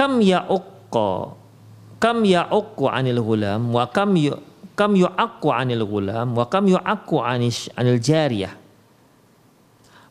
Kam ya'uqqa kam ya'uqqu 'anil ghulam wa kam yu, kam yu'aqqu 'anil ghulam wa kam yu'aqqu 'anis 'anil jariyah.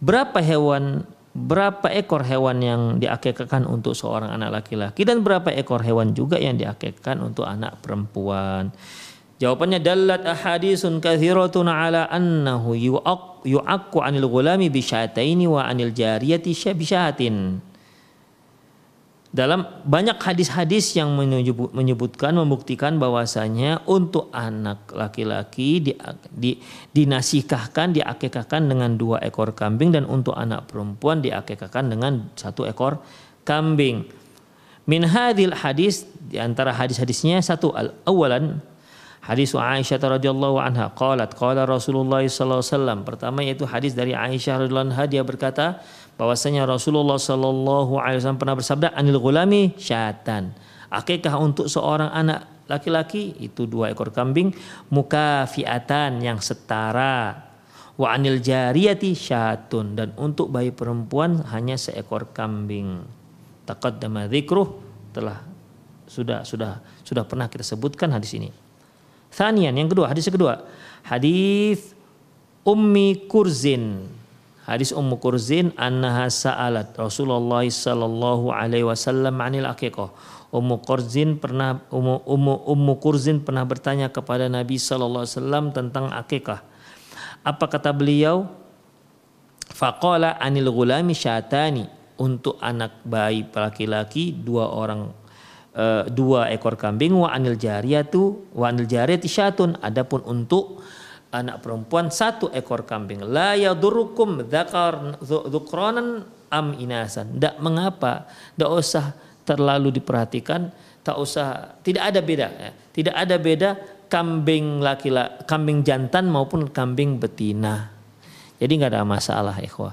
Berapa hewan berapa ekor hewan yang diakekkan untuk seorang anak laki-laki dan berapa ekor hewan juga yang diakekkan untuk anak perempuan? Jawabannya dalat ahadisun kathiratun ala annahu yu'aqqu 'anil ghulami bisyataini wa 'anil jariyati bisyatin dalam banyak hadis-hadis yang menyebut, menyebutkan membuktikan bahwasanya untuk anak laki-laki di, di, dinasihkahkan diakekahkan dengan dua ekor kambing dan untuk anak perempuan diakekahkan dengan satu ekor kambing. Min hadil hadis di antara hadis-hadisnya satu al awalan hadis Aisyah radhiyallahu anha qalat qala Rasulullah sallallahu alaihi wasallam. Pertama yaitu hadis dari Aisyah radhiyallahu anha dia berkata bahwasanya Rasulullah Shallallahu Alaihi Wasallam pernah bersabda anil gulami syatan. Akikah untuk seorang anak laki-laki? Itu dua ekor kambing. Mukafiatan yang setara. Wa anil jariyati syatun. Dan untuk bayi perempuan hanya seekor kambing. Taqaddama dzikruh telah sudah sudah sudah pernah kita sebutkan hadis ini Thanian yang kedua hadis kedua hadis Ummi Kurzin Hadis Ummu Kurzin annaha sa'alat Rasulullah sallallahu alaihi wasallam anil aqiqah. Ummu Kurzin pernah Ummu, Ummu, Ummu Kurzin pernah bertanya kepada Nabi sallallahu alaihi wasallam tentang akikah. Apa kata beliau? Faqala anil gulami syatani untuk anak bayi laki-laki dua orang uh, dua ekor kambing wa anil jariyatu wa anil jariyati syatun. Adapun untuk anak perempuan satu ekor kambing. La yadurukum dzakar dzukranan am inasan. Tidak mengapa tidak usah terlalu diperhatikan tak usah tidak ada beda ya. tidak ada beda kambing laki-laki kambing jantan maupun kambing betina. Jadi nggak ada masalah ikhwah.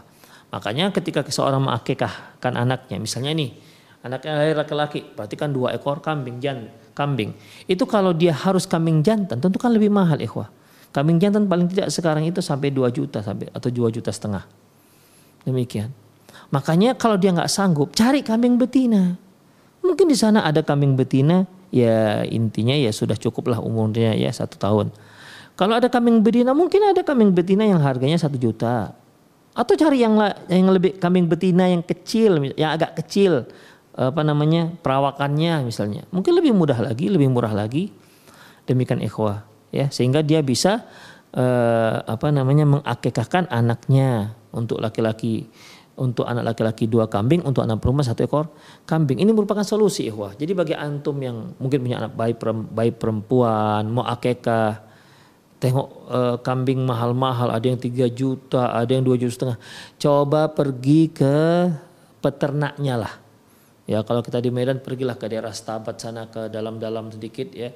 Makanya ketika seorang mengakikahkan anaknya misalnya ini anaknya lahir laki-laki berarti kan dua ekor kambing jan kambing itu kalau dia harus kambing jantan tentu kan lebih mahal ikhwah Kambing jantan paling tidak sekarang itu sampai 2 juta sampai atau 2 juta setengah. Demikian. Makanya kalau dia nggak sanggup, cari kambing betina. Mungkin di sana ada kambing betina, ya intinya ya sudah cukuplah umurnya ya satu tahun. Kalau ada kambing betina, mungkin ada kambing betina yang harganya satu juta. Atau cari yang yang lebih kambing betina yang kecil, yang agak kecil, apa namanya perawakannya misalnya. Mungkin lebih mudah lagi, lebih murah lagi. Demikian ikhwah ya sehingga dia bisa eh, apa namanya mengakekahkan anaknya untuk laki-laki untuk anak laki-laki dua kambing untuk anak perempuan satu ekor kambing ini merupakan solusi ikhwah jadi bagi antum yang mungkin punya anak bayi perempuan mau akekah tengok eh, kambing mahal-mahal ada yang 3 juta ada yang dua juta setengah coba pergi ke peternaknya lah ya kalau kita di Medan pergilah ke daerah Stabat sana ke dalam-dalam sedikit ya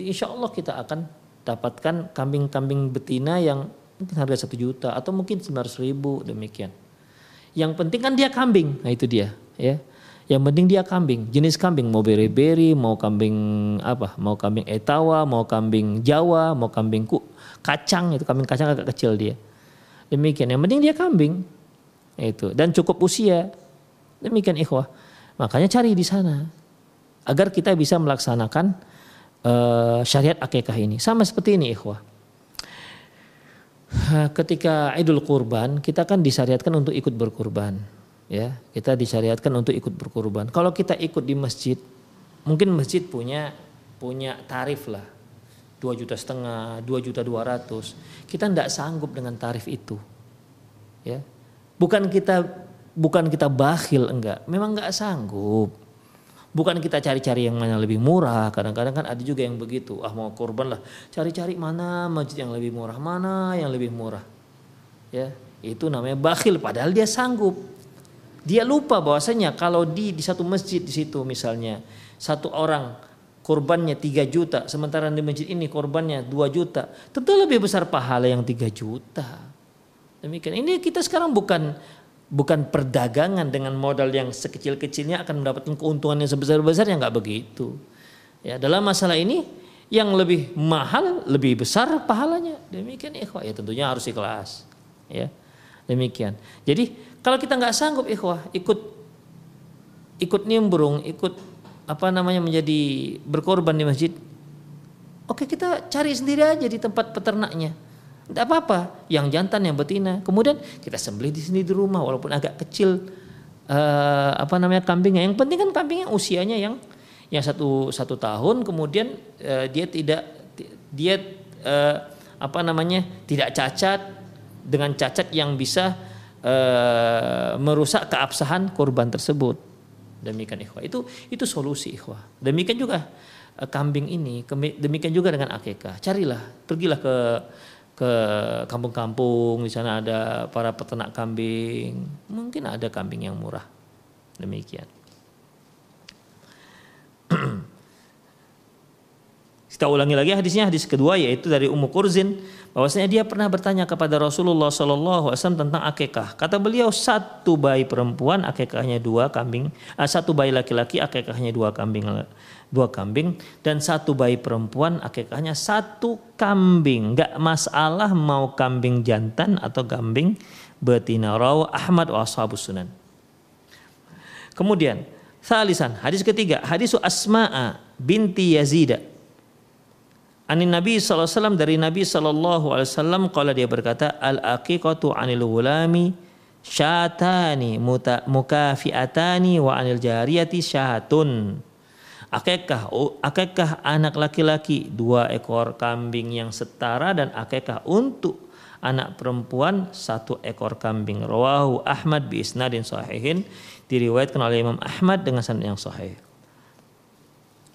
insya Allah kita akan dapatkan kambing-kambing betina yang mungkin harga satu juta atau mungkin sembilan ribu demikian. Yang penting kan dia kambing, nah itu dia, ya. Yang penting dia kambing, jenis kambing mau beri-beri, mau kambing apa, mau kambing etawa, mau kambing Jawa, mau kambing ku, kacang itu kambing kacang agak kecil dia. Demikian, yang penting dia kambing, itu dan cukup usia. Demikian ikhwah. Makanya cari di sana agar kita bisa melaksanakan uh, syariat akikah ini. Sama seperti ini ikhwah. Ketika Idul Kurban, kita kan disyariatkan untuk ikut berkurban. Ya, kita disyariatkan untuk ikut berkurban. Kalau kita ikut di masjid, mungkin masjid punya punya tarif lah. 2 juta setengah, 2 juta 200. Kita tidak sanggup dengan tarif itu. Ya. Bukan kita bukan kita bakhil enggak, memang enggak sanggup Bukan kita cari-cari yang mana lebih murah. Kadang-kadang kan ada juga yang begitu. Ah mau korban lah. Cari-cari mana masjid yang lebih murah. Mana yang lebih murah. Ya, itu namanya bakhil padahal dia sanggup. Dia lupa bahwasanya kalau di di satu masjid di situ misalnya satu orang korbannya 3 juta sementara di masjid ini korbannya 2 juta tentu lebih besar pahala yang 3 juta demikian ini kita sekarang bukan bukan perdagangan dengan modal yang sekecil-kecilnya akan mendapatkan keuntungan yang sebesar-besarnya. Nggak begitu. Ya dalam masalah ini yang lebih mahal lebih besar pahalanya. Demikian ikhwah. Ya tentunya harus ikhlas. Ya demikian. Jadi kalau kita nggak sanggup ikhwah ikut ikut nimbrung, ikut apa namanya menjadi berkorban di masjid. Oke kita cari sendiri aja di tempat peternaknya. Tidak apa-apa, yang jantan, yang betina. Kemudian kita sembelih di sini di rumah walaupun agak kecil uh, apa namanya kambingnya. Yang penting kan kambingnya usianya yang yang satu satu tahun kemudian uh, dia tidak dia uh, apa namanya tidak cacat dengan cacat yang bisa Eh, merusak keabsahan korban tersebut. Demikian ikhwah. Itu itu solusi ikhwah. Demikian juga uh, kambing ini, demikian juga dengan akekah. Carilah, pergilah ke ke kampung-kampung di sana ada para peternak kambing. Mungkin ada kambing yang murah. Demikian. Kita ulangi lagi hadisnya hadis kedua yaitu dari Ummu Kurzin bahwasanya dia pernah bertanya kepada Rasulullah Wasallam tentang akekah. Kata beliau satu bayi perempuan akekahnya dua kambing, eh, satu bayi laki-laki akekahnya dua kambing, dua kambing dan satu bayi perempuan akekahnya satu kambing. Gak masalah mau kambing jantan atau kambing betina. Raw Ahmad wa Sunan. Kemudian Salisan, hadis ketiga, hadis Asma'a binti Yazid Anin Nabi SAW dari Nabi SAW kalau dia berkata al aqiqatu anil gulami syatani mukafiatani wa anil jariyati syatun akekah akekah anak laki-laki dua ekor kambing yang setara dan akekah untuk anak perempuan satu ekor kambing? Rawahu Ahmad bi isnadin sahihin. Diriwayatkan oleh Imam Ahmad dengan sanad yang sahih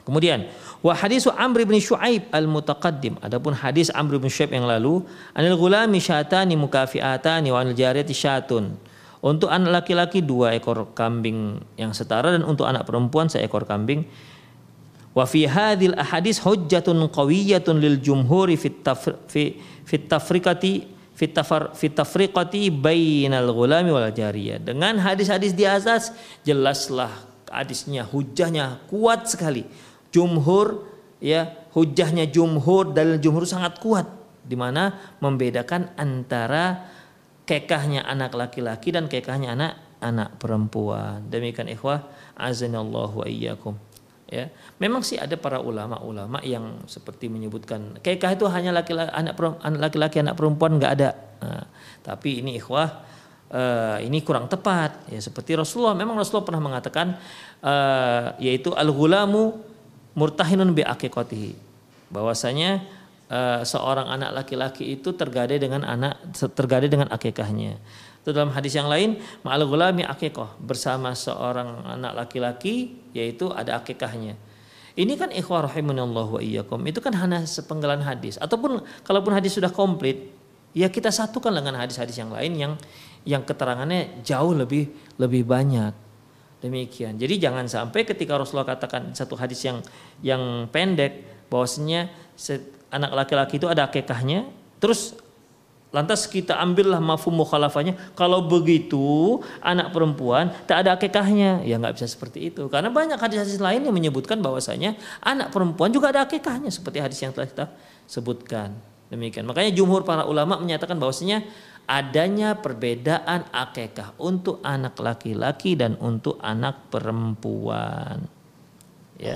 Kemudian wa hadis Amr bin Shu'aib al-mutaqaddim. Adapun hadis Amr bin Shu'aib yang lalu, anil gulami syatani mukafiatani wa anil jariyati syatun. Untuk anak laki-laki dua ekor kambing yang setara dan untuk anak perempuan seekor kambing. Wa fi hadhil ahadis hujjatun qawiyyatun lil jumhuri fit fi fit tafriqati fit tafar fit tafriqati bainal gulami wal jariyah. Dengan hadis-hadis di atas jelaslah hadisnya hujahnya kuat sekali jumhur ya hujahnya jumhur dalil jumhur sangat kuat di mana membedakan antara kekahnya anak laki-laki dan kekahnya anak anak perempuan. Demikian ikhwah azanallahu wa iyyakum. Ya, memang sih ada para ulama-ulama yang seperti menyebutkan kekah itu hanya laki-laki anak laki-laki anak perempuan nggak ada. Nah, tapi ini ikhwah uh, ini kurang tepat ya seperti Rasulullah memang Rasulullah pernah mengatakan uh, yaitu al-ghulamu murtahinun bi aqiqatihi bahwasanya uh, seorang anak laki-laki itu tergadai dengan anak tergadai dengan akikahnya. Itu dalam hadis yang lain ma'al gulami akikah bersama seorang anak laki-laki yaitu ada akikahnya. Ini kan ikhwah rahimanallah wa iyyakum. Itu kan hanya sepenggalan hadis ataupun kalaupun hadis sudah komplit ya kita satukan dengan hadis-hadis yang lain yang yang keterangannya jauh lebih lebih banyak. Demikian. Jadi jangan sampai ketika Rasulullah katakan satu hadis yang yang pendek bahwasanya anak laki-laki itu ada akekahnya, terus lantas kita ambillah mafhum mukhalafahnya kalau begitu anak perempuan tak ada akekahnya ya nggak bisa seperti itu. Karena banyak hadis-hadis lain yang menyebutkan bahwasanya anak perempuan juga ada akekahnya seperti hadis yang telah kita sebutkan. Demikian. Makanya jumhur para ulama menyatakan bahwasanya adanya perbedaan akekah untuk anak laki-laki dan untuk anak perempuan. Ya.